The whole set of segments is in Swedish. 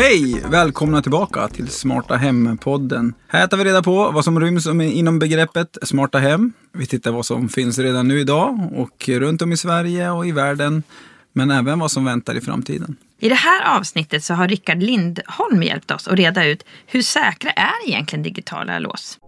Hej! Välkomna tillbaka till Smarta Hem-podden. Här tar vi reda på vad som ryms inom begreppet smarta hem. Vi tittar vad som finns redan nu idag och runt om i Sverige och i världen. Men även vad som väntar i framtiden. I det här avsnittet så har Rickard Lindholm hjälpt oss att reda ut hur säkra är egentligen digitala lås?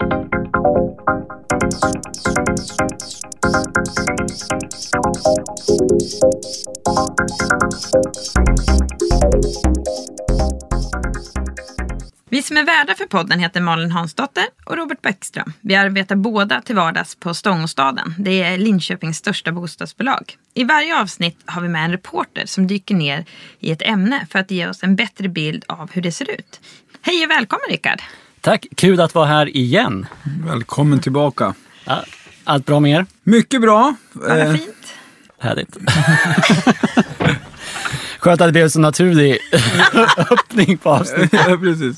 Vi som är värdar för podden heter Malin Hansdotter och Robert Bäckström. Vi arbetar båda till vardags på Stångåstaden. Det är Linköpings största bostadsbolag. I varje avsnitt har vi med en reporter som dyker ner i ett ämne för att ge oss en bättre bild av hur det ser ut. Hej och välkommen Rickard! Tack, kul att vara här igen. Välkommen tillbaka. Ja, allt bra med er? Mycket bra. Vad Eh, fint. Härligt. Skönt att det blev så naturlig öppning på avsnittet. ja, precis.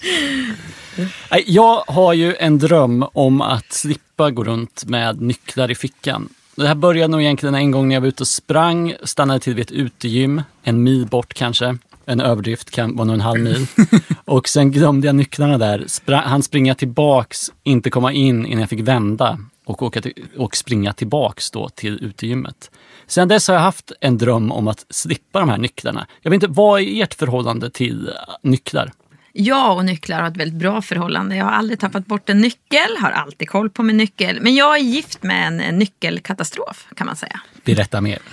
Jag har ju en dröm om att slippa gå runt med nycklar i fickan. Det här började nog egentligen en gång när jag var ute och sprang, stannade till vid ett utegym, en mil bort kanske. En överdrift kan vara nog en halv mil. Och sen glömde jag nycklarna där. Spra- han springa tillbaks, inte komma in innan jag fick vända och, åka till, och springa tillbaks då till utegymmet. Sen dess har jag haft en dröm om att slippa de här nycklarna. Jag vet inte, vad är ert förhållande till äh, nycklar? Jag och nycklar har ett väldigt bra förhållande. Jag har aldrig tappat bort en nyckel, har alltid koll på min nyckel. Men jag är gift med en en nyckelkatastrof kan man säga. Berätta mer.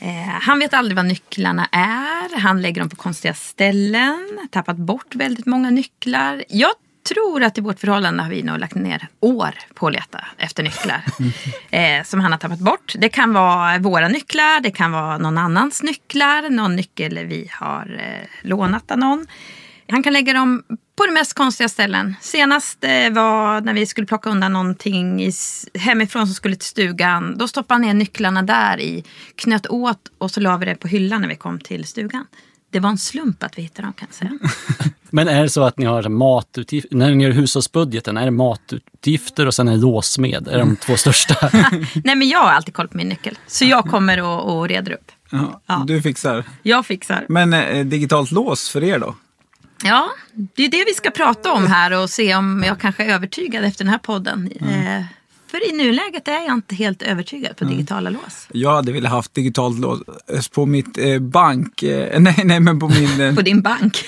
Eh, han vet aldrig vad nycklarna är. Han lägger dem på konstiga ställen. Tappat bort väldigt många nycklar. Jag tror att i vårt förhållande har vi nog lagt ner år på att leta efter nycklar. Eh, som han har tappat bort. Det kan vara våra nycklar, det kan vara någon annans nycklar. Någon nyckel vi har eh, lånat av någon. Han kan lägga dem på de mest konstiga ställen. Senast eh, var när vi skulle plocka undan någonting i, hemifrån som skulle till stugan. Då stoppade han ner nycklarna där i, knöt åt och så la vi det på hyllan när vi kom till stugan. Det var en slump att vi hittade dem kan jag säga. Men är det så att ni har matutgifter, när ni gör hushållsbudgeten, är det matutgifter och sen är det låsmed? Är de två största? Nej men jag har alltid koll på min nyckel. Så jag kommer och, och reder upp. Ja, Ja. Du fixar. Jag fixar. Men eh, digitalt lås för er då? Ja, det är det vi ska prata om här och se om jag kanske är övertygad efter den här podden. Eh, för i nuläget är jag inte helt övertygad på digitala lås. Jag hade velat haft digitalt lås på mitt eh, bank... Eh, nej, nej, men på min... Eh, På din bank.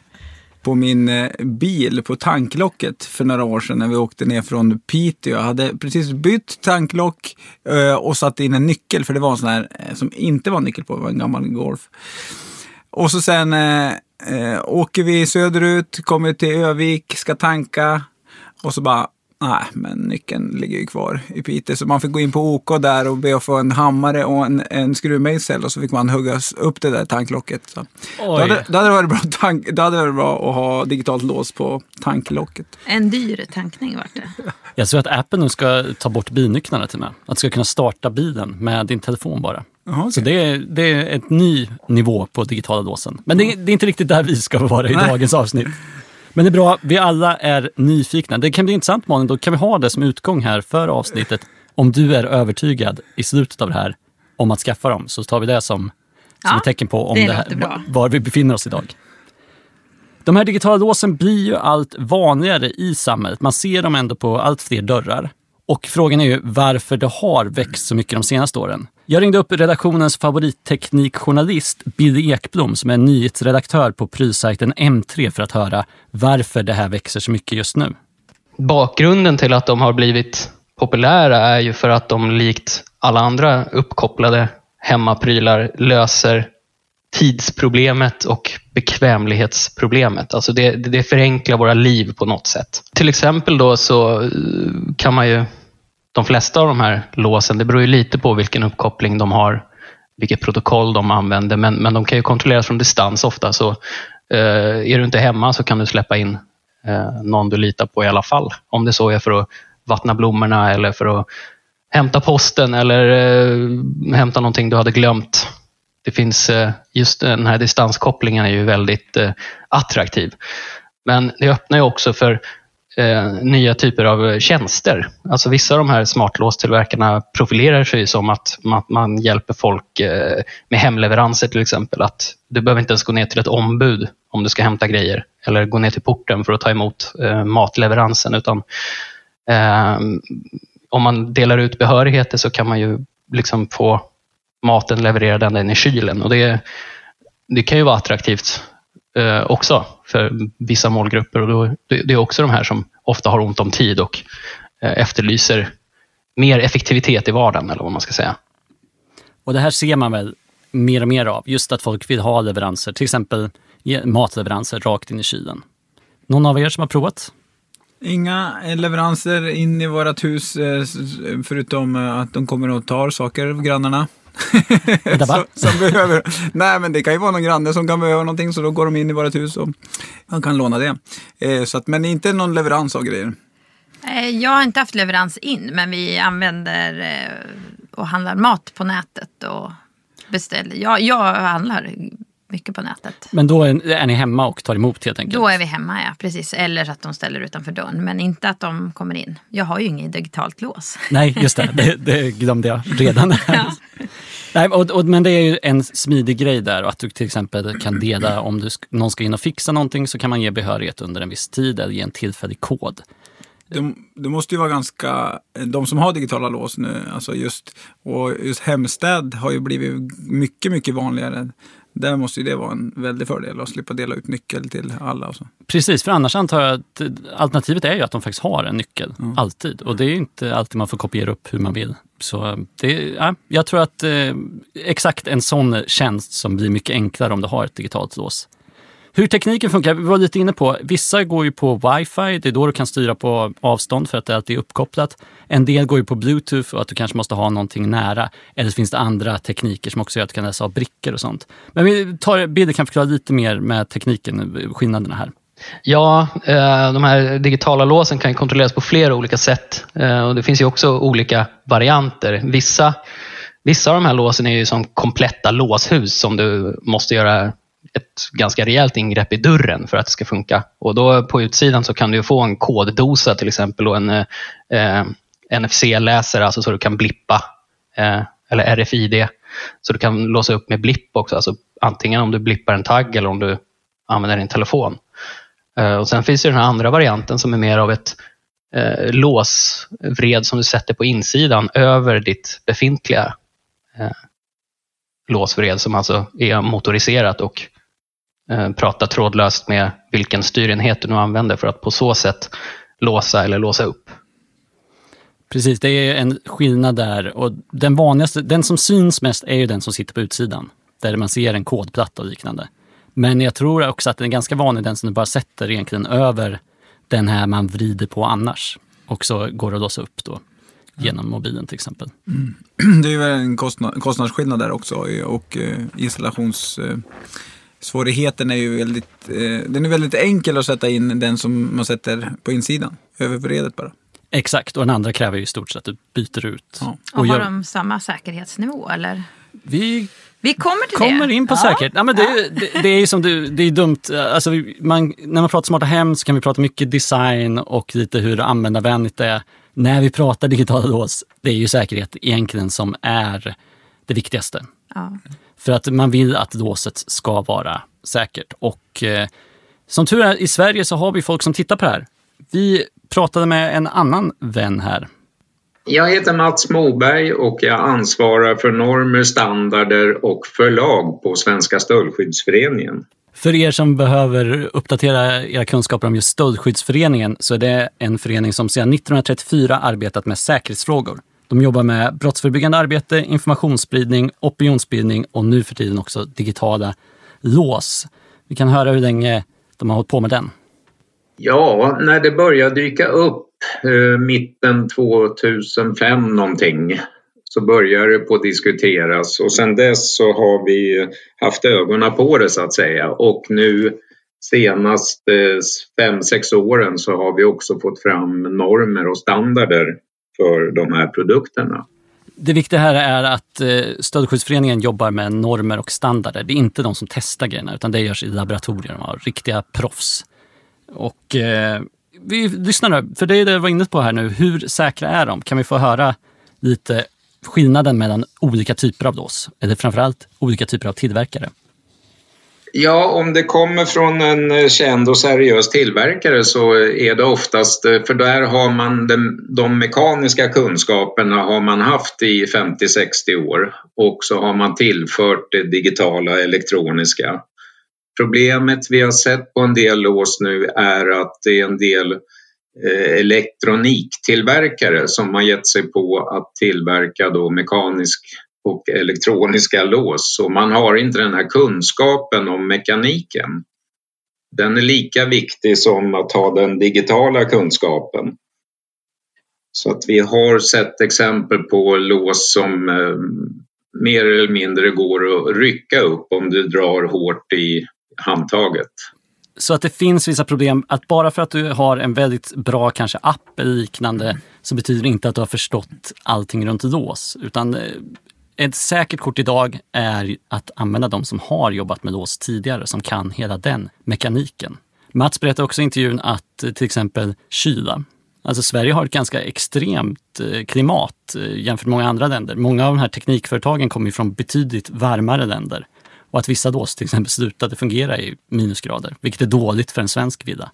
på min eh, bil på tanklocket för några år sedan när vi åkte ner från Piteå. Jag hade precis bytt tanklock eh, och satt in en nyckel för det var en sån här eh, som inte var nyckel på, det var en gammal Golf. Och så sen eh, eh, åker vi söderut, kommer till Övik, ska tanka och så bara Nej, men nyckeln ligger ju kvar i Piteå. Så man fick gå in på OK där och be att få en hammare och en, en skruvmejsel och så fick man hugga upp det där tanklocket. Så. Då, hade, då, hade det varit bra tank, då hade det varit bra att ha digitalt lås på tanklocket. En dyr tankning vart det. Jag tror att Apple nu ska ta bort bilnycklarna till mig. Att du ska kunna starta bilen med din telefon bara. Jaha, okej. Så det är, det är ett ny nivå på digitala låsen. Men det, är- det är inte riktigt där vi ska vara i Nej. dagens avsnitt. Men det är bra, vi alla är nyfikna. Det kan bli intressant Malin, då kan vi ha det som utgång här för avsnittet. Om du är övertygad i slutet av det här om att skaffa dem, så tar vi det som, som Ja, ett tecken på om det det här, var vi befinner oss idag. De här digitala låsen blir ju allt vanligare i samhället. Man ser dem ändå på allt fler dörrar. Och frågan är ju varför det har växt så mycket de senaste åren. Jag ringde upp redaktionens favoritteknikjournalist Billy Ekblom som är nyhetsredaktör på prylsajten M3 för att höra varför det här växer så mycket just nu. Bakgrunden till att de har blivit populära är ju för att de likt alla andra uppkopplade hemmaprylar löser tidsproblemet och bekvämlighetsproblemet. Alltså det, det förenklar våra liv på något sätt. Till exempel då så kan man ju, de flesta av de här låsen, det beror ju lite på vilken uppkoppling de har, vilket protokoll de använder, men, men de kan ju kontrolleras från distans ofta. Så eh, är du inte hemma så kan du släppa in eh, någon du litar på i alla fall. Om det så är för att vattna blommorna eller för att hämta posten eller eh, hämta någonting du hade glömt. Det finns, eh, just den här distanskopplingen är ju väldigt eh, attraktiv. Men det öppnar ju också för eh, nya typer av tjänster. Alltså vissa av de här smartlåstillverkarna profilerar sig som att man, man hjälper folk eh, med hemleveranser till exempel att du behöver inte ens gå ner till ett ombud om du ska hämta grejer eller gå ner till porten för att ta emot eh, matleveransen. Utan, eh, om man delar ut behörigheter så kan man ju liksom få maten levererad ända in i kylen. Och det, det kan ju vara attraktivt eh, också för vissa målgrupper. Och då, det, är också de här som ofta har ont om tid och eh, efterlyser mer effektivitet i vardagen, eller vad man ska säga. Och det här ser man väl mer och mer av, just att folk vill ha leveranser, till exempel matleveranser rakt in i kylen. Någon av er som har provat? Inga leveranser in i vårt hus eh, förutom eh, att de kommer och tar saker av grannarna. som, som behöver. Nej, men det kan ju vara någon granne som kan behöva någonting så då går de in i vårt hus och man kan låna det. Eh, så att, men inte någon leverans av grejer. Jag har inte haft leverans in, men vi använder och handlar mat på nätet och beställer. Jag, jag handlar mycket på nätet. Men då är, är ni hemma och tar emot helt enkelt? Då är vi hemma, ja. Precis. Eller att de ställer utanför dörren. Men inte att de kommer in. Jag har ju inget digitalt lås. Nej, just det. Det, det glömde jag redan. ja. Nej, och, och, men det är ju en smidig grej där. Att du till exempel kan dela om du, någon ska in och fixa någonting så kan man ge behörighet under en viss tid eller ge en tillfällig kod. De, det måste ju vara ganska, de som har digitala lås nu, alltså just, och just hemstäd har ju blivit mycket, mycket vanligare. Där måste ju det vara en väldig fördel att slippa dela ut nyckel till alla. Och så. Precis, för annars antar jag att alternativet är ju att de faktiskt har en nyckel, mm. alltid. Och det är inte alltid man får kopiera upp hur man vill. Så eh, det, ja, jag tror att eh, exakt en sån tjänst som blir mycket enklare om du har ett digitalt lås. Hur tekniken funkar, vi var lite inne på, vissa går ju på wifi, det är då du kan styra på avstånd för att det alltid är uppkopplat. En del går ju på bluetooth och att du kanske måste ha någonting nära. Eller så finns det andra tekniker som också gör att du kan läsa av brickor och sånt. Men vi tar, Bilder kan förklara lite mer med tekniken, skillnaderna här. Ja, eh, de här digitala låsen kan kontrolleras på flera olika sätt. Eh, och det finns ju också olika varianter. Vissa, vissa av de här låsen är ju som kompletta låshus som du måste göra ett ganska rejält ingrepp i dörren för att det ska funka. Och då på utsidan så kan du få en koddosa till exempel och en eh, eh NFC-läsare, alltså så du kan blippa, eh, eller RFID, så du kan låsa upp med blipp också, alltså antingen om du blippar en tagg eller om du använder din telefon. Eh, och Sen finns det den här andra varianten som är mer av ett eh, låsvred som du sätter på insidan över ditt befintliga eh, låsvred som alltså är motoriserat och eh, pratar trådlöst med vilken styrenhet du nu använder för att på så sätt låsa eller låsa upp. Precis, det är en skillnad där och den vanligaste, den som syns mest är ju den som sitter på utsidan. Där man ser en kodplatta och liknande. Men jag tror också att den är ganska vanlig, den som du bara sätter egentligen över den här man vrider på annars. Och så går det att låsa upp då genom mobilen till exempel. Mm. Det är ju en kostnad, kostnadsskillnad där också och eh, installationssvårigheten är ju väldigt, eh, den är väldigt enkel att sätta in den som man sätter på insidan, över vredet bara. Exakt, och den andra kräver ju i stort sett att du byter ut. Ja. Och, och har gör... de samma säkerhetsnivå eller? Vi vi kommer till kommer det. in på ja. säkerhet. Ja, men det, det, det, är som du, det är dumt. Alltså, man, när man pratar smarta hem så kan vi prata mycket design och lite hur användarvänligt det är när vi pratar digitala lås, det är ju säkerhet egentligen som är det viktigaste. Ja. För att man vill att låset ska vara säkert. Och eh, som tur är i Sverige så har vi folk som tittar på det här. Vi pratade med en annan vän här. Jag heter Mats Moberg och jag ansvarar för normer, standarder och förlag på Svenska Stöldskyddsföreningen. För er som behöver uppdatera era kunskaper om just Stöldskyddsföreningen så är det en förening som sedan 1934 arbetat med säkerhetsfrågor. De jobbar med brottsförebyggande arbete, informationsspridning, opinionsbildning och nu för tiden också digitala lås. Vi kan höra hur länge de har hållit på med den. Ja, när det började dyka upp Eh, mitten 2005 någonting så började det på att diskuteras och sen dess så har vi haft ögonen på det så att säga och nu senaste eh, fem sex åren så har vi också fått fram normer och standarder för de här produkterna. Det viktiga här är att eh, Stöldskyddsföreningen jobbar med normer och standarder. Det är inte de som testar grejerna utan det görs i laboratorier av riktiga proffs. Och eh, vi lyssnar nu, för det är det jag var inne på här nu. Hur säkra är de? Kan vi få höra lite skillnaden mellan olika typer av lås, eller framförallt olika typer av tillverkare. Ja, om det kommer från en känd och seriös tillverkare så är det oftast, för där har man den, de mekaniska kunskaperna har man haft i 50-60 år och så har man tillfört det digitala elektroniska. Problemet vi har sett på en del lås nu är att det är en del eh, elektroniktillverkare som har gett sig på att tillverka då mekanisk och elektroniska lås och man har inte den här kunskapen om mekaniken. Den är lika viktig som att ha den digitala kunskapen. Så att vi har sett exempel på lås som eh, mer eller mindre går att rycka upp om du drar hårt i handtaget. Så att det finns vissa problem, att bara för att du har en väldigt bra kanske app eller liknande så betyder det inte att du har förstått allting runt lås. Utan eh, ett säkert kort idag är att använda de som har jobbat med lås tidigare, som kan hela den mekaniken. Mats berättade också i intervjun att eh, till exempel kyla. Alltså Sverige har ett ganska extremt eh, klimat jämfört med många andra länder. Många av de här teknikföretagen kommer från betydligt varmare länder. Och att vissa lås till exempel slutade fungera i minusgrader, vilket är dåligt för en svensk villa.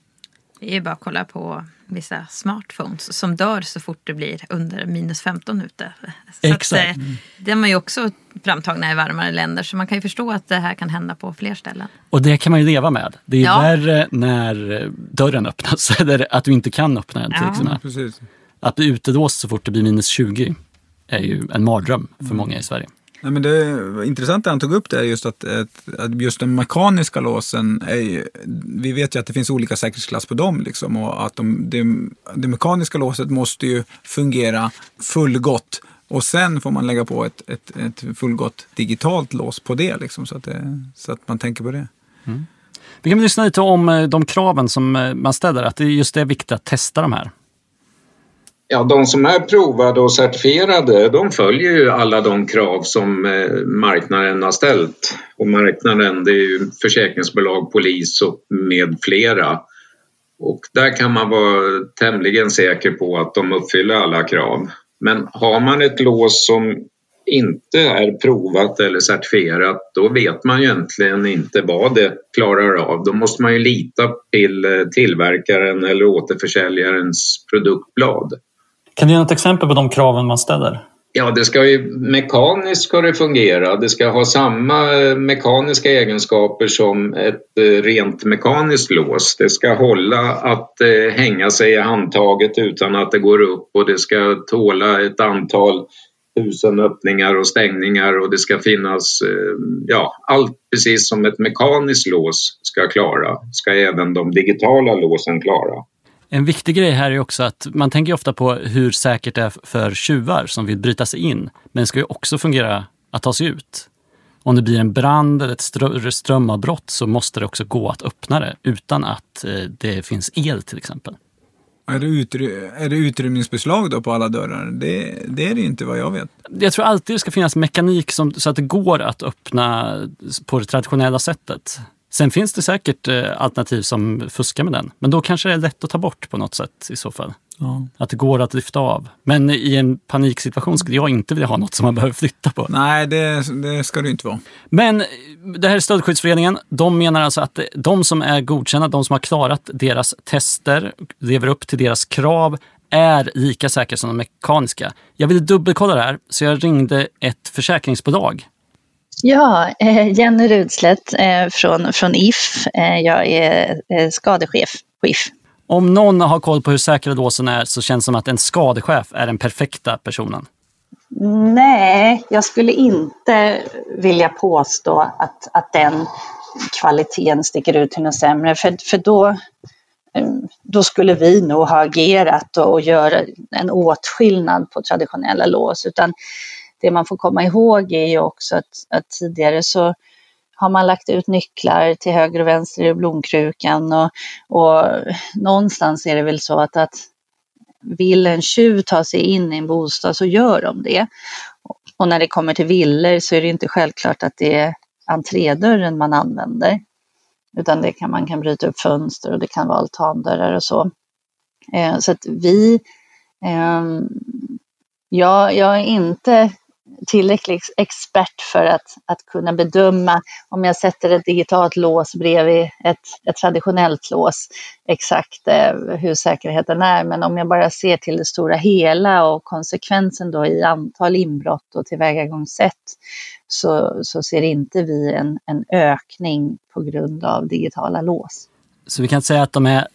Det är ju bara att kolla på vissa smartphones som dör så fort det blir under minus 15 ute. Så Exakt. Att, eh, de är ju också framtagna i varmare länder så man kan ju förstå att det här kan hända på fler ställen. Och det kan man ju leva med. Det är Ja. värre när dörren öppnas eller att du inte kan öppna den. Till Ja. Precis. Att bli utelåst så fort det blir minus 20 är ju en mardröm för många i Sverige. Nej, men det intressanta intressant han tog upp det, just att, att, just den mekaniska låsen, är ju, vi vet ju att det finns olika säkerhetsklass på dem. Liksom, och att de, det, det mekaniska låset måste ju fungera fullgott. Och sen får man lägga på ett, ett, ett fullgott digitalt lås på det, liksom, så, att det, så att man tänker på det. Mm. Vi kan väl lyssna lite om eh, de kraven som eh, man ställer, att det just det är viktigt att testa de här. Ja, de som är provade och certifierade de följer ju alla de krav som eh, marknaden har ställt. Och marknaden det är ju försäkringsbolag, polis och med flera. Och där kan man vara tämligen säker på att de uppfyller alla krav. Men har man ett lås som inte är provat eller certifierat då vet man ju egentligen inte vad det klarar av. Då måste man ju lita till eh, tillverkaren eller återförsäljarens produktblad. Kan du ge något exempel på de kraven man ställer? Ja, det ska ju mekaniskt ska det fungera. Det ska ha samma eh, mekaniska egenskaper som ett eh, rent mekaniskt lås. Det ska hålla att eh, hänga sig i handtaget utan att det går upp och det ska tåla ett antal tusen öppningar och stängningar och det ska finnas, ja, allt precis som ett mekaniskt lås ska klara, ska även de digitala låsen klara. En viktig grej här är också att man tänker ofta på hur säkert det är för tjuvar som vill bryta sig in. Men det ska ju också fungera att ta sig ut. Om det blir en brand eller ett strö- strömavbrott så måste det också gå att öppna det utan att eh, det finns el till exempel. Är det, utry- är det utrymningsbeslag då på alla dörrar? Det, det är det inte vad jag vet. Jag tror alltid det ska finnas mekanik som, så att det går att öppna på det traditionella sättet. Sen finns det säkert eh, alternativ som fuskar med den. Men då kanske det är lätt att ta bort på något sätt i så fall. Ja. Att det går att lyfta av. Men i en paniksituation skulle jag inte vilja ha något som man behöver flytta på. Nej, det, det ska det inte vara. Men det här är Stöldskyddsföreningen. De menar alltså att de som är godkända, de som har klarat deras tester, lever upp till deras krav, är lika säkra som de mekaniska. Jag ville dubbelkolla det här, så jag ringde ett försäkringsbolag. Ja, eh, Jenny Rudslätt eh, från, från If. Eh, jag är skadechef på If. Om någon har koll på hur säkra låsen är så känns det som att en skadechef är den perfekta personen. Nej, jag skulle inte vilja påstå att, att den kvaliteten sticker ut till något sämre. För, för då, då skulle vi nog ha agerat och, och göra en åtskillnad på traditionella lås. Utan det man får komma ihåg är ju också att, att tidigare så har man lagt ut nycklar till höger och vänster i blomkrukan och, och någonstans är det väl så att, att vill en tjuv ta sig in i en bostad så gör de det. Och när det kommer till villor så är det inte självklart att det är entrédörren man använder. Utan det kan, man kan bryta upp fönster och det kan vara altandörrar och så. Eh, så att vi, eh, jag, jag är inte tillräcklig expert för att, att kunna bedöma om jag sätter ett digitalt lås bredvid ett, ett traditionellt lås exakt eh, hur säkerheten är. Men om jag bara ser till det stora hela och konsekvensen då i antal inbrott och tillvägagångssätt så, så ser inte vi en, en ökning på grund av digitala lås. Så vi kan säga att de är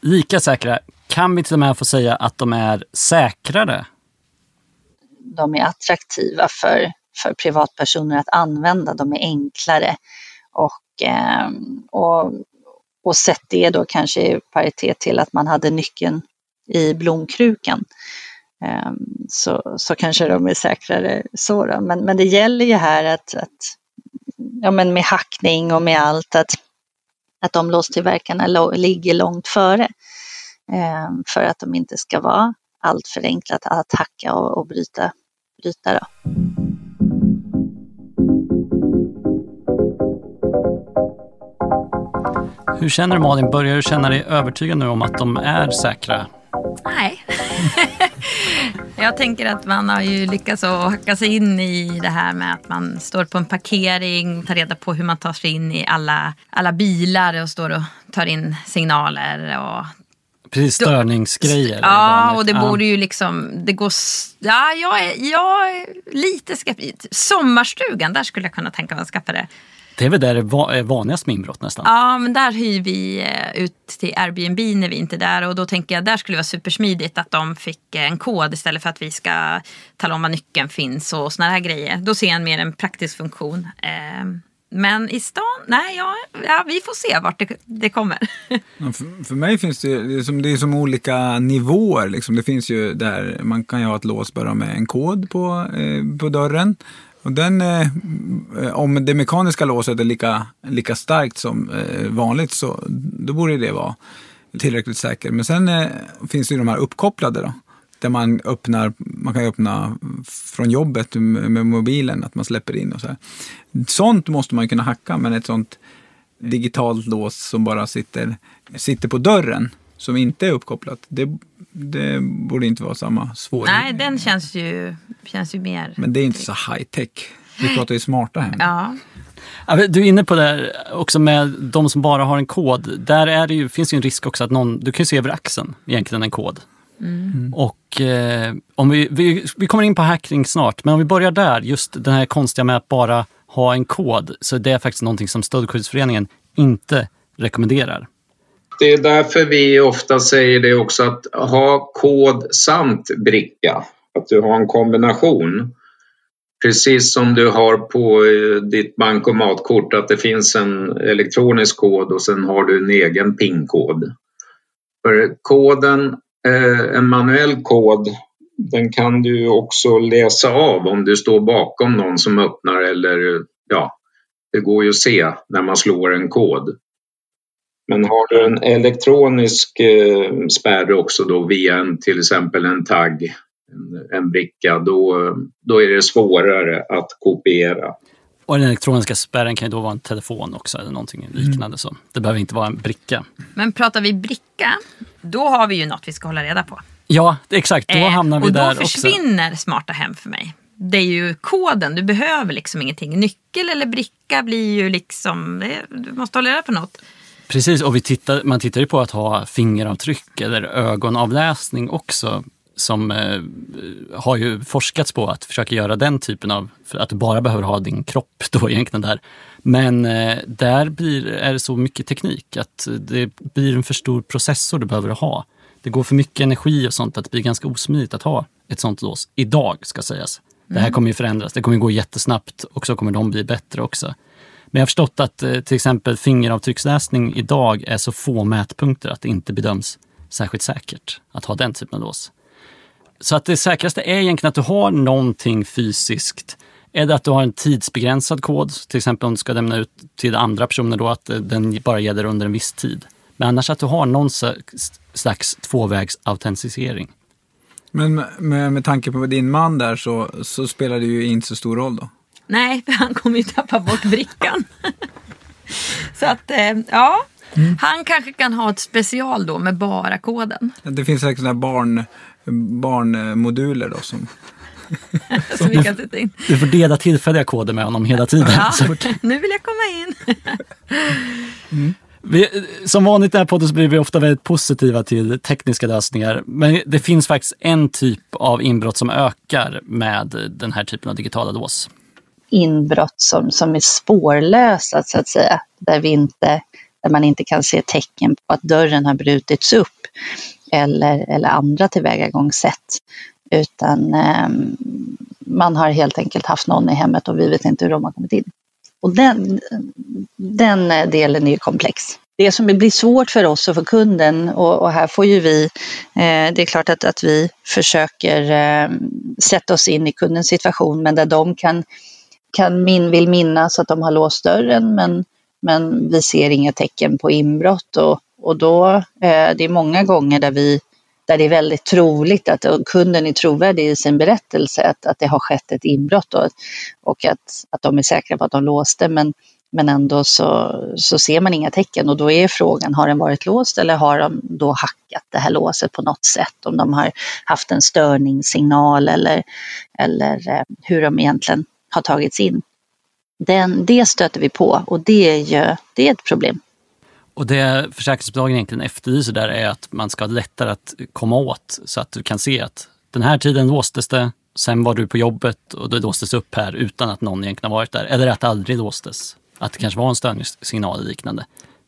lika säkra. Kan vi till och med få säga att de är säkrare de är attraktiva för, för privatpersoner att använda, de är enklare. Och, eh, och, och sett det då kanske i paritet till att man hade nyckeln i blomkrukan. Eh, så, så kanske de är säkrare så. Då. Men, men det gäller ju här att, att ja, men med hackning och med allt, att, att de låstillverkarna ligger långt före. Eh, för att de inte ska vara allt för enkla att, att hacka och, och bryta, bryta. Då. Hur känner du Malin? Börjar du känna dig övertygad nu om att de är säkra? Nej. Jag tänker att man har ju lyckats att hacka sig in i det här med att man står på en parkering, tar reda på hur man tar sig in i alla, alla bilar och står och tar in signaler och Precis, störningsgrejer. Ja, och det borde ju liksom... Det går, ja, jag är, jag är lite skeptisk. Sommarstugan, där skulle jag kunna tänka mig att skaffa det. Det är väl där det är vanligast med inbrott nästan? Ja, men där hyr vi eh, ut till Airbnb när vi inte är där. Och då tänker jag där skulle det vara supersmidigt att de fick en kod istället för att vi ska tala om var nyckeln finns och såna här grejer. Då ser jag mer en praktisk funktion. Men i stan, nej, ja, ja, vi får se vart det, det kommer. Ja, för, för, mig finns det, det är, som, det är som olika nivåer. Liksom. Det finns ju där man kan ju ha ett lås bara med en kod på, eh, på dörren. Och den, eh, om det mekaniska låset är lika, lika starkt som eh, vanligt så då borde det vara tillräckligt säkert. Men sen eh, finns det ju de här uppkopplade då där man öppnar, man kan öppna från jobbet med mobilen, att man släpper in och så här. Sånt måste man kunna hacka, men ett sånt digitalt lås som bara sitter, sitter på dörren, som inte är uppkopplat, det, det borde inte vara samma svårighet. Nej, den känns ju, känns ju mer... Men det är inte så high tech. Vi pratar ju smarta hem. Ja. Du är inne på det här också med de som bara har en kod. Där är det ju, finns ju en risk också att någon, du kan ju se över axeln egentligen en kod. Mm. Och eh, om vi, vi, vi kommer in på hacking snart, men om vi börjar där, just den här konstiga med att bara ha en kod, så det är faktiskt någonting som Stöldskyddsföreningen inte rekommenderar. Det är därför vi ofta säger det också att ha kod samt bricka. Att du har en kombination. Precis som du har på eh, ditt bankomatkort att det finns en elektronisk kod och sen har du en egen PIN-kod. För koden Eh, en manuell kod den kan du också läsa av om du står bakom någon som öppnar eller ja, det går ju att se när man slår en kod. Men har du en elektronisk eh, spärr också då via en, till exempel en tagg, en, en bricka, då, då är det svårare att kopiera. Och den elektroniska spärren kan ju då vara en telefon också eller någonting liknande. Mm. Så. Det behöver inte vara en bricka. Men pratar vi bricka, då har vi ju något vi ska hålla reda på. Ja, exakt. Då eh, hamnar vi där också. Och då försvinner också. smarta hem för mig. Det är ju koden, du behöver liksom ingenting. Nyckel eller bricka blir ju liksom, du måste hålla reda på något. Precis, och vi tittar, man tittar ju på att ha fingeravtryck eller ögonavläsning också som eh, har ju forskats på att försöka göra den typen av, för att du bara behöver ha din kropp då egentligen där. Men eh, där blir, är det så mycket teknik att det blir en för stor processor du behöver ha. Det går för mycket energi och sånt att det blir ganska osmidigt att ha ett sånt lås. Idag ska sägas. Det här mm. kommer ju förändras, det kommer gå jättesnabbt och så kommer de bli bättre också. Men jag har förstått att eh, till exempel fingeravtrycksläsning idag är så få mätpunkter att det inte bedöms särskilt säkert att ha den typen av lås. Så att det säkraste är egentligen att du har någonting fysiskt. Är det att du har en tidsbegränsad kod, till exempel om du ska lämna ut till andra personer då att eh, den bara gäller under en viss tid. Men annars att du har någon slags tvåvägsautentisering. Men med, med tanke på din man där så, så spelar det ju inte så stor roll då? Nej, för han kommer ju tappa bort brickan. så att, eh, ja. Mm. Han kanske kan ha ett special då med bara koden. Det finns säkert sådana barn barnmoduler då som som vi kan sätta in. Du får dela tillfälliga koder med honom hela tiden. Ja, nu vill jag komma in. Vi, som vanligt i den här podden så blir vi ofta väldigt positiva till tekniska lösningar. Men det finns faktiskt en typ av inbrott som ökar med den här typen av digitala lås. inbrott som, som är spårlösa så att säga. Där, vi inte, där man inte kan se tecken på att dörren har brutits upp eller, eller andra tillvägagångssätt. Utan ehm, man har helt enkelt haft någon i hemmet och vi vet inte hur de har kommit in. Och den, den delen är ju komplex. Det som blir svårt för oss och för kunden och, och här får ju vi, eh, det är klart att, att vi försöker eh, sätta oss in i kundens situation men där de kan kan min, vill minnas att de har låst dörren men, men vi ser inga tecken på inbrott och, och då, eh, det är många gånger där vi där det är väldigt troligt att kunden är trovärdig i sin berättelse att, att det har skett ett inbrott och, och att, att de är säkra på att de låste men, men ändå så, så ser man inga tecken och då är frågan, har den varit låst eller har de då hackat det här låset på något sätt? Om de har haft en störningssignal eller, eller eh, hur de egentligen har tagits in. Den, det stöter vi på och det är ju det är ett problem. Och det försäkringsbolagen egentligen efterlyser där är att man ska ha lättare att komma åt så att du kan se att den här tiden låstes det, sen var du på jobbet och det låstes upp här utan att någon egentligen har varit där. Eller att det aldrig låstes. Att det kanske var en störningssignal eller liknande.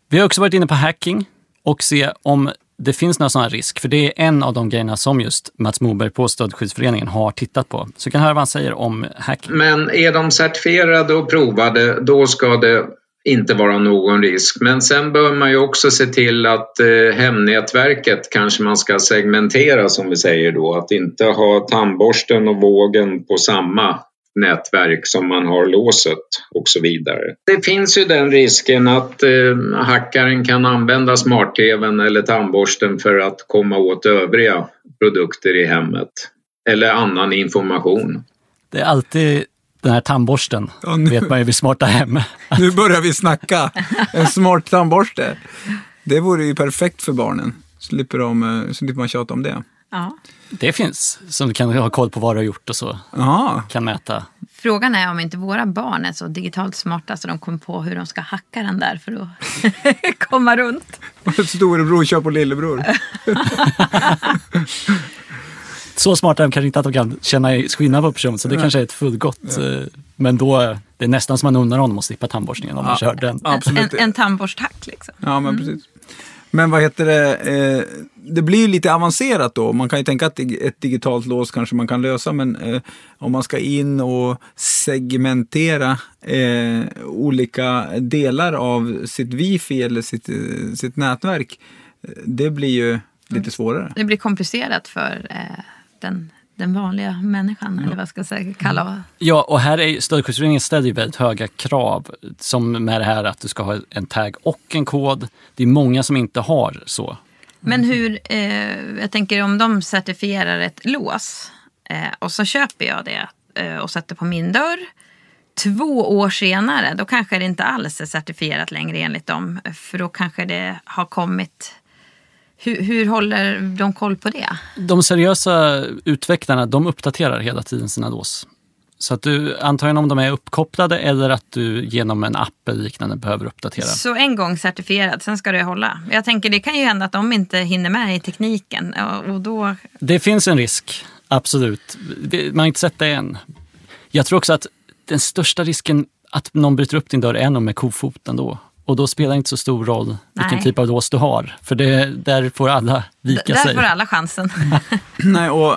Vi har också varit inne på hacking och se om det finns några sådana risk. För det är en av de grejerna som just Mats Moberg på Stöldskyddsföreningen har tittat på. Så vi kan höra vad han säger om hacking. Men är de certifierade och provade, då ska det inte vara någon risk. Men sen bör man ju också se till att eh, hemnätverket kanske man ska segmentera som vi säger då. Att inte ha tandborsten och vågen på samma nätverk som man har låset och så vidare. Det finns ju den risken att eh, hackaren kan använda smart-tvn eller tandborsten för att komma åt övriga produkter i hemmet eller annan information. Det är alltid den här tandborsten, Ja, nu- vet man ju vid smarta hem. Nu börjar vi snacka. En smart tandborste. Det vore ju perfekt för barnen. Slipper, de, eh, slipper man tjata om det. Ja. Det finns, som du kan ha koll på vad du har gjort och så. Jaha. Kan mäta. Frågan är om inte våra barn är så digitalt smarta så de kommer på hur de ska hacka den där för att komma runt. Storebror kör på lillebror. Så smarta är de kanske inte att de kan känna skillnad på person, så det kanske är ett fullgott. eh, Men då, är det är nästan som man undrar honom att slippa tandborstningen om man kör den. Absolut. En, en tandborsthack liksom. Ja, men precis. Men vad heter det? Eh, det blir ju lite avancerat då. Man kan ju tänka att ett digitalt lås kanske man kan lösa, men eh, om man ska in och segmentera olika delar av sitt wifi eller sitt, sitt nätverk, det blir ju lite svårare. Det blir komplicerat för eh, den, den vanliga människan, eller vad ska jag säga, kalla Ja, och här är Stöldskyddsföreningen ställer ju väldigt höga krav. Som med det här att du ska ha en tag och en kod. Det är många som inte har så. Men hur, eh, jag tänker om de certifierar ett lås eh, och så köper jag det eh, och sätter på min dörr. Två år senare, då kanske det inte alls är certifierat längre enligt dem. För då kanske det har kommit... Hur, hur håller de koll på det? De seriösa utvecklarna, de uppdaterar hela tiden sina lås. Så att du, antagligen om de är uppkopplade eller att du genom en app eller liknande behöver uppdatera. Så en gång certifierat, sen ska det hålla. Jag tänker det kan ju hända att de inte hinner med i tekniken och, då... Det finns en risk, absolut. Man har inte sett det än. Jag tror också att den största risken att någon bryter upp din dörr är nog med kofoten då. Och då spelar det inte så stor roll vilken Nej. typ av lås du har. För det, där får alla vika Där sig. får alla chansen. Nej, och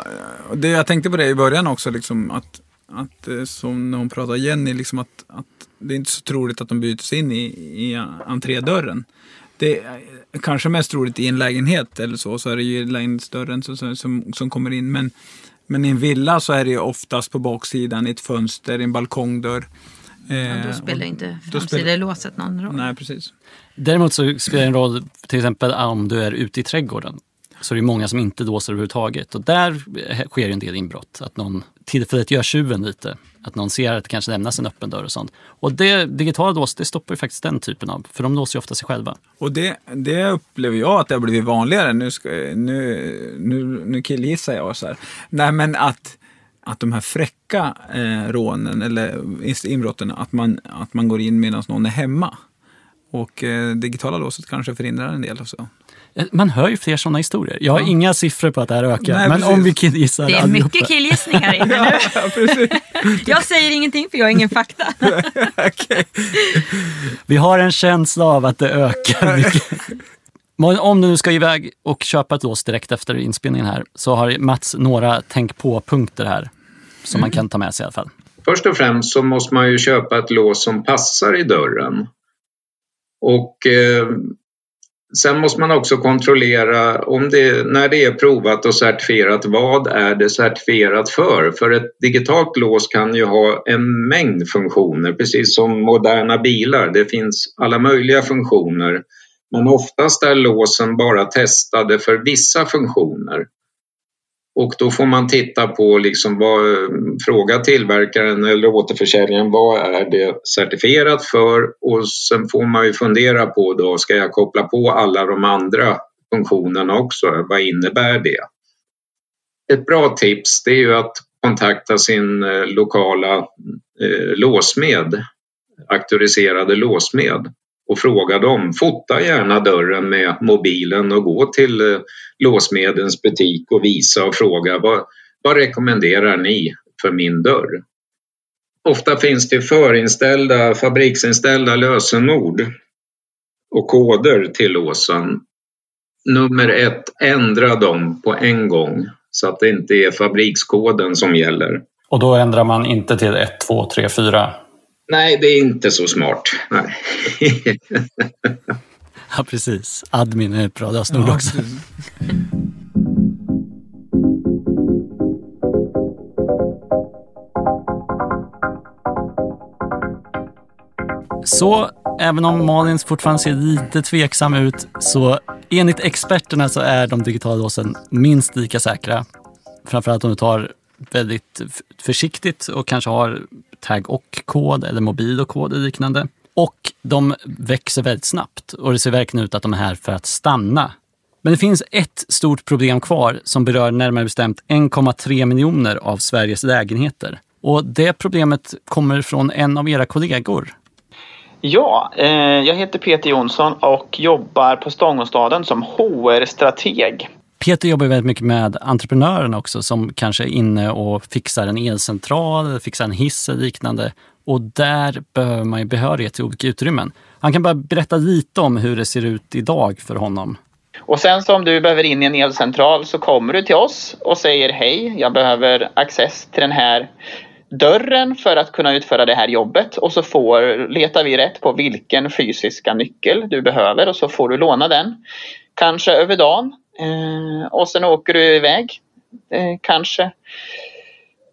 det, jag tänkte på det i början också, liksom, att, att eh, som när hon pratade Jenny, liksom att, att det är inte så troligt att de byter sig in i, i entrédörren. Det är kanske mest troligt i en lägenhet eller så, så är det ju lägenhetsdörren som, som- som, som kommer in. Men, men i en villa så är det ju oftast på baksidan, i ett fönster, i en balkongdörr. Eh, då spelar inte då spelar- framsidelåset någon roll. Nej, precis. Däremot så spelar det en roll till exempel om du är ute i trädgården. Så är det många som inte låser överhuvudtaget. Och där sker ju en del inbrott. Att någon tillfälligt gör tjuven lite. Att någon ser att det kanske lämnas en öppen dörr och sånt. Och det digitala lås, det stoppar ju faktiskt den typen av. För de låser ju ofta sig själva. Och det, det upplever jag att det har blivit vanligare. Nu, ska, nu, nu, nu killgissar jag så här. Nej men att, att de här fräcka eh, rånen eller inbrotten, att man, att man går in medan någon är hemma. Och eh, digitala låset kanske förhindrar en del också. Eh, man hör ju fler sådana historier. Jag har ja. inga siffror på att det här ökar, Nej, men precis. om vi killgissar Det är mycket killgissningar inne nu. ja, precis. jag säger ingenting för jag har ingen fakta. okay. Vi har en känsla av att det ökar mycket. Om du nu ska iväg och köpa ett lås direkt efter inspelningen här så har Mats några tänk på-punkter här som man kan ta med sig i alla fall. Först och främst så måste man ju köpa ett lås som passar i dörren. Och eh, sen måste man också kontrollera om det, när det är provat och certifierat, vad är det certifierat för? För ett digitalt lås kan ju ha en mängd funktioner, precis som moderna bilar. Det finns alla möjliga funktioner. Men oftast är låsen bara testade för vissa funktioner. Och då får man titta på, liksom vad, fråga tillverkaren eller återförsäljaren vad är det certifierat för och sen får man ju fundera på då, ska jag koppla på alla de andra funktionerna också? Vad innebär det? Ett bra tips det är ju att kontakta sin eh, lokala eh, låsmed, auktoriserade låsmed och fråga dem. Fota gärna dörren med mobilen och gå till eh, låsmedens butik och visa och fråga vad, vad rekommenderar ni för min dörr? Ofta finns det förinställda, fabriksinställda lösenord och koder till låsen. Nummer ett, ändra dem på en gång så att det inte är fabrikskoden som gäller. Och då ändrar man inte till 1, 2, 3, 4? Nej, det är inte så smart. Nej. ja, precis. Admin är ett bra lösenord ja, också. Så även om Malin fortfarande ser lite tveksam ut så enligt experterna så är de digitala låsen minst lika säkra. Framförallt om du tar väldigt försiktigt och kanske har tag och kod eller mobil och kod och liknande. Och de växer väldigt snabbt och det ser verkligen ut att de är här för att stanna. Men det finns ett stort problem kvar som berör närmare bestämt 1,3 miljoner av Sveriges lägenheter. Och det problemet kommer från en av era kollegor. Ja, eh, jag heter Peter Jonsson och jobbar på Stångåstaden som HR-strateg. Peter jobbar väldigt mycket med entreprenörerna också som kanske är inne och fixar en elcentral, fixar en hiss eller liknande. Och där behöver man ju behörighet till olika utrymmen. Han kan bara berätta lite om hur det ser ut idag för honom. Och sen så om du behöver in i en elcentral så kommer du till oss och säger hej, jag behöver access till den här dörren för att kunna utföra det här jobbet och så får, letar vi rätt på vilken fysiska nyckel du behöver och så får du låna den. Kanske över dagen Eh, och sen åker du iväg, eh, kanske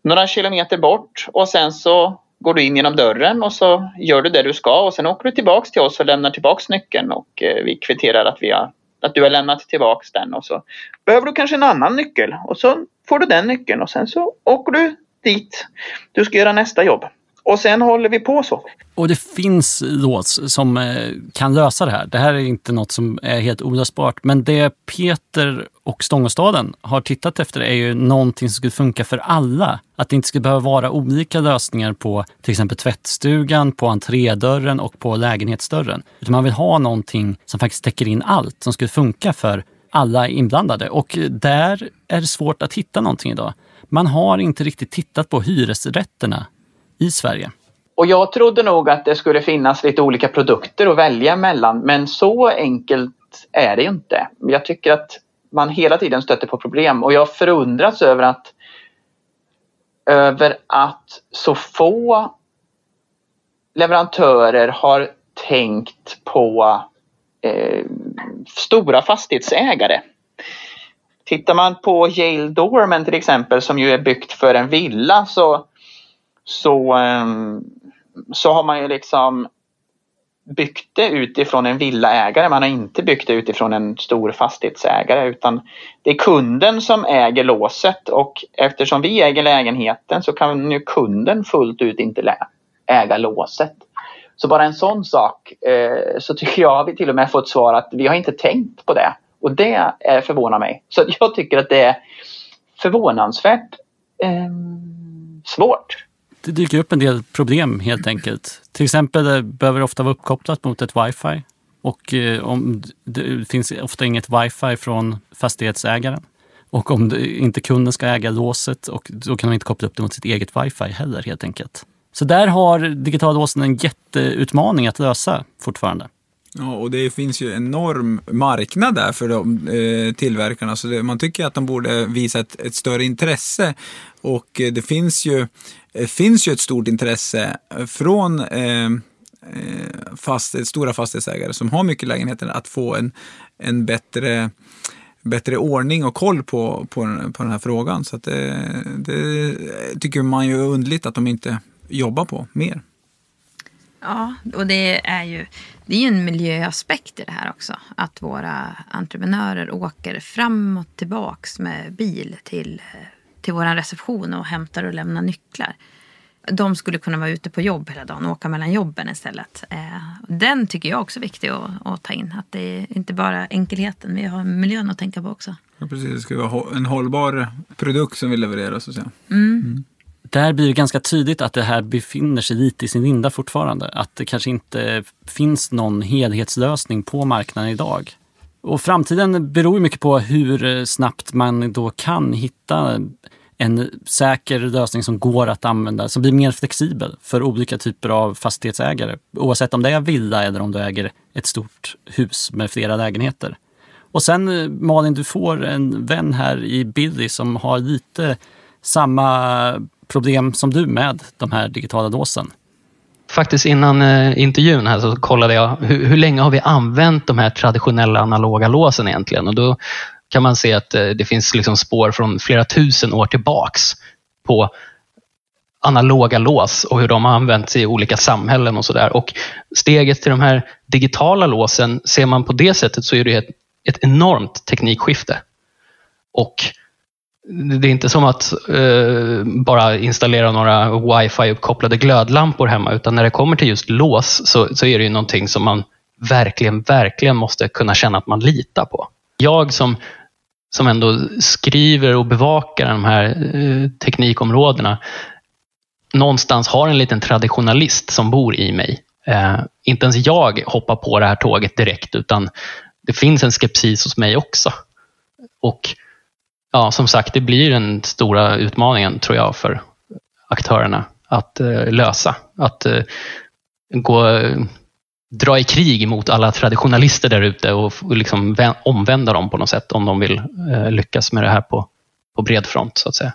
några kilometer bort. Och sen så går du in genom dörren och så gör du det du ska. Och sen åker du tillbaks till oss och lämnar tillbaks nyckeln. Och eh, vi kvitterar att, vi har, att du har lämnat tillbaks den. Och så behöver du kanske en annan nyckel. Och så får du den nyckeln. Och sen så åker du dit. Du ska göra nästa jobb. Och sen håller vi på så. Och det finns lås som eh, kan lösa det här. Det här är inte något som är helt olösbart. Men det Peter och Stångåstaden har tittat efter är ju någonting som skulle funka för alla. Att det inte skulle behöva vara olika lösningar på till exempel tvättstugan, på entrédörren och på lägenhetsdörren. Utan man vill ha någonting som faktiskt täcker in allt, som skulle funka för alla inblandade. Och där är det svårt att hitta någonting idag. Man har inte riktigt tittat på hyresrätterna i Sverige. Och jag trodde nog att det skulle finnas lite olika produkter att välja mellan men så enkelt är det ju inte. Jag tycker att man hela tiden stöter på problem och jag förundras över att över att så få leverantörer har tänkt på eh, stora fastighetsägare. Tittar man på Yale Dorman till exempel som ju är byggt för en villa så så, ehm, så har man ju liksom byggt det utifrån en villaägare. Man har inte byggt det utifrån en stor fastighetsägare utan det är kunden som äger låset och eftersom vi äger lägenheten så kan ju kunden fullt ut inte äga låset. Så bara en sån sak eh, så tycker jag vi till och med fått svar att vi har inte tänkt på det. Och det förvånar mig. Så jag tycker att det är förvånansvärt eh, svårt. Det dyker upp en del problem helt enkelt. Till exempel eh, behöver det ofta vara uppkopplat mot ett wifi. Och eh, om det finns ofta inget wifi från fastighetsägaren. Och om det, inte kunden ska äga låset, och då kan de inte koppla upp det mot sitt eget wifi heller helt enkelt. Så där har digitala låsen en jätteutmaning att lösa fortfarande. Ja, och det finns ju enorm marknad där för de eh, tillverkarna. Så det, man tycker att de borde visa ett, ett större intresse. Och eh, det finns ju, eh, finns ju ett stort intresse från eh, eh, fast, stora fastighetsägare som har mycket lägenheter att få en, en bättre bättre ordning och koll på, på, på den här frågan. Så det, det tycker man ju är underligt att de inte jobbar på mer. Ja, och det är ju det är en miljöaspekt i det här också. Att våra entreprenörer åker fram och tillbaks med bil till, till vår reception och hämtar och lämnar nycklar. De skulle kunna vara ute på jobb hela dagen och åka mellan jobben istället. Eh, den tycker jag också är viktig att, att ta in. Att det är inte bara enkelheten, vi har miljön att tänka på också. Ja, precis. Det ska vara en hållbar produkt som vi levererar så att säga. Mm. Mm där blir det ganska tydligt att det här befinner sig lite i sin linda fortfarande. Att det kanske inte finns någon helhetslösning på marknaden idag. Och framtiden beror mycket på hur eh, snabbt man då kan hitta en säker lösning som går att använda, som blir mer flexibel för olika typer av fastighetsägare. Oavsett om det är villa eller om du äger ett stort hus med flera lägenheter. Och sen eh, Malin, du får en vän här i Billy som har lite samma problem som du med de här digitala låsen? Faktiskt innan eh, intervjun här så kollade jag hur, hur, länge har vi använt de här traditionella analoga låsen egentligen? Och då kan man se att eh, det finns liksom spår från flera tusen år tillbaks på analoga lås och hur de har använts i olika samhällen och sådär. Och steget till de här digitala låsen, ser man på det sättet så är det ett, ett enormt teknikskifte. Och det är inte som att eh, bara installera några wifi-uppkopplade glödlampor hemma utan när det kommer till just lås så, så är det ju någonting som man verkligen, verkligen måste kunna känna att man litar på. Jag som, som ändå skriver och bevakar de här eh, teknikområdena någonstans har en liten traditionalist som bor i mig. Eh, inte ens jag hoppar på det här tåget direkt utan det finns en skepsis hos mig också. Och ja, som sagt, det blir den stora utmaningen tror jag för aktörerna att eh, lösa. Att eh, gå, dra i krig mot alla traditionalister där ute och, och liksom omvända dem på något sätt om de vill eh, lyckas med det här på, på bred front så att säga.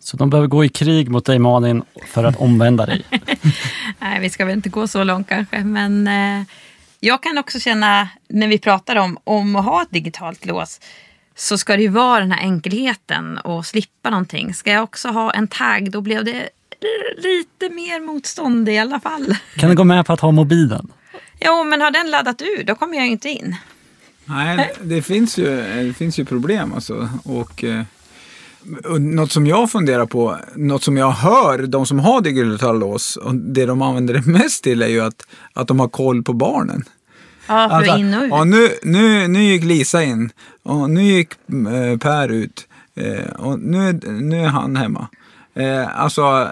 Så de behöver gå i krig mot dig Malin för att omvända dig? Nej, vi ska väl inte gå så långt kanske, men eh, jag kan också känna när vi pratar om, om att ha ett digitalt lås så ska det ju vara den här enkelheten och slippa någonting. Ska jag också ha en tagg då blev det lite mer motstånd i alla fall. Kan du gå med på att ha mobilen? Jo, men har den laddat ur då kommer jag inte in. Nej, det finns ju, det finns ju problem alltså. Och, eh, och något som jag funderar på, något som jag hör de som har digitala lås, och det de använder det mest till är ju att, att de har koll på barnen. Ja, för alltså, in och ut. Ja, nu, nu, nu gick Lisa in och nu gick eh, Per ut eh, och nu, nu är han hemma. Eh, alltså,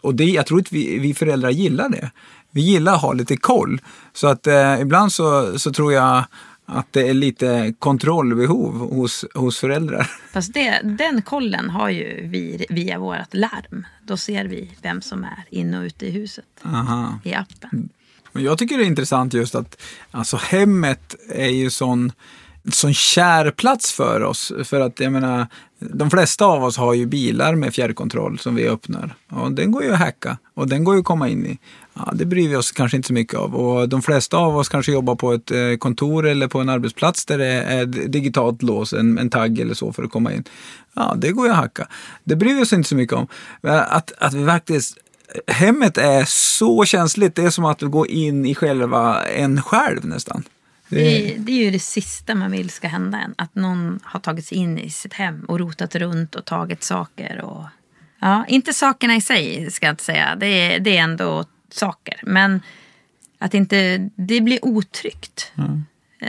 och det, jag tror inte vi, vi föräldrar gillar det. Vi gillar att ha lite koll. Så att eh, ibland så, så tror jag att det är lite kontrollbehov hos, hos föräldrar. Fast det, den kollen har ju vi via vårt larm. Då ser vi vem som är inne och ute i huset Aha. i appen. Men jag tycker det är intressant just att alltså, hemmet är ju sån, sån kär plats för oss. För att jag menar, de flesta av oss har ju bilar med fjärrkontroll som vi öppnar. Och den går ju att hacka och den går ju att komma in i. Ja, det bryr vi oss kanske inte så mycket av. Och de flesta av oss kanske jobbar på ett eh, kontor eller på en arbetsplats där det är digitalt lås, en, en tagg eller så för att komma in. Ja, det går ju att hacka. Det bryr vi oss inte så mycket om. Att, att vi faktiskt eh, hemmet är så känsligt. Det är som att gå in i själva en själv nästan. Det... Är, det är ju det sista man vill ska hända en. Att någon har tagit sig in i sitt hem och rotat runt och tagit saker. Och... Ja, inte sakerna i sig ska jag inte säga. Det är, det är ändå saker. Men att inte det blir otryggt. Mm.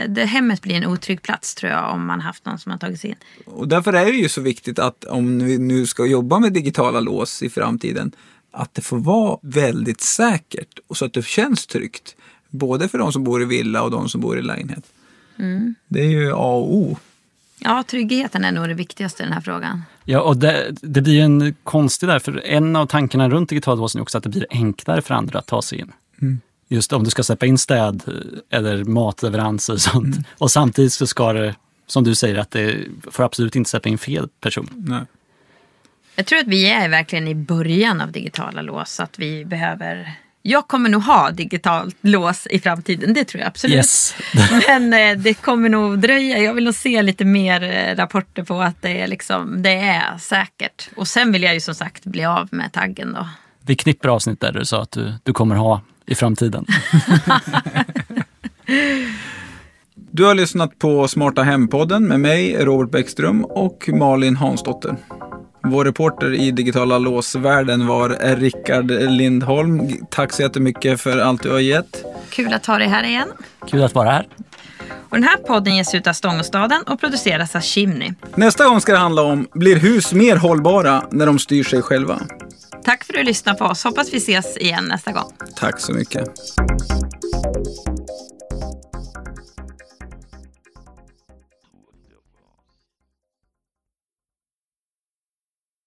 det, hemmet blir en otrygg plats tror jag om man haft någon som har tagit sig in. Och därför är det ju så viktigt att om vi nu ska jobba med digitala lås i framtiden, att det får vara väldigt säkert och så att det känns tryggt. Både för de som bor i villa och de som bor i lägenhet. Det är ju A och O. Ja, tryggheten är nog det viktigaste i den här frågan. Ja, och det, det blir ju en konstig där, för en av tankarna runt digital låsning är också att det blir enklare för andra att ta sig in. Just om du ska släppa in städ eller matleveranser och sånt. Och samtidigt så ska det, som du säger, att det får absolut inte släppa in fel person. Nej. Jag tror att vi är verkligen i början av digitala lås. Att vi behöver... Jag kommer nog ha digitalt lås i framtiden, det tror jag absolut. Yes. Men eh, det kommer nog dröja. Jag vill nog se lite mer eh, rapporter på att det är, liksom, det är säkert. Och sen vill jag ju som sagt bli av med taggen då. Vi knipper avsnitt där du sa att du, du kommer ha i framtiden. Du har lyssnat på Smarta Hem-podden med mig, Robert Bäckström och Malin Hansdotter. Vår reporter i digitala låsvärlden var Rickard Lindholm. Tack så jättemycket för allt du har gett. Kul att ha dig här igen. Kul att vara här. Och den här podden ges ut av Stångåstaden och produceras av Chimney. Nästa gång ska det handla om, blir hus mer hållbara när de styr sig själva? Tack för att du lyssnade på oss. Hoppas vi ses igen nästa gång. Tack så mycket.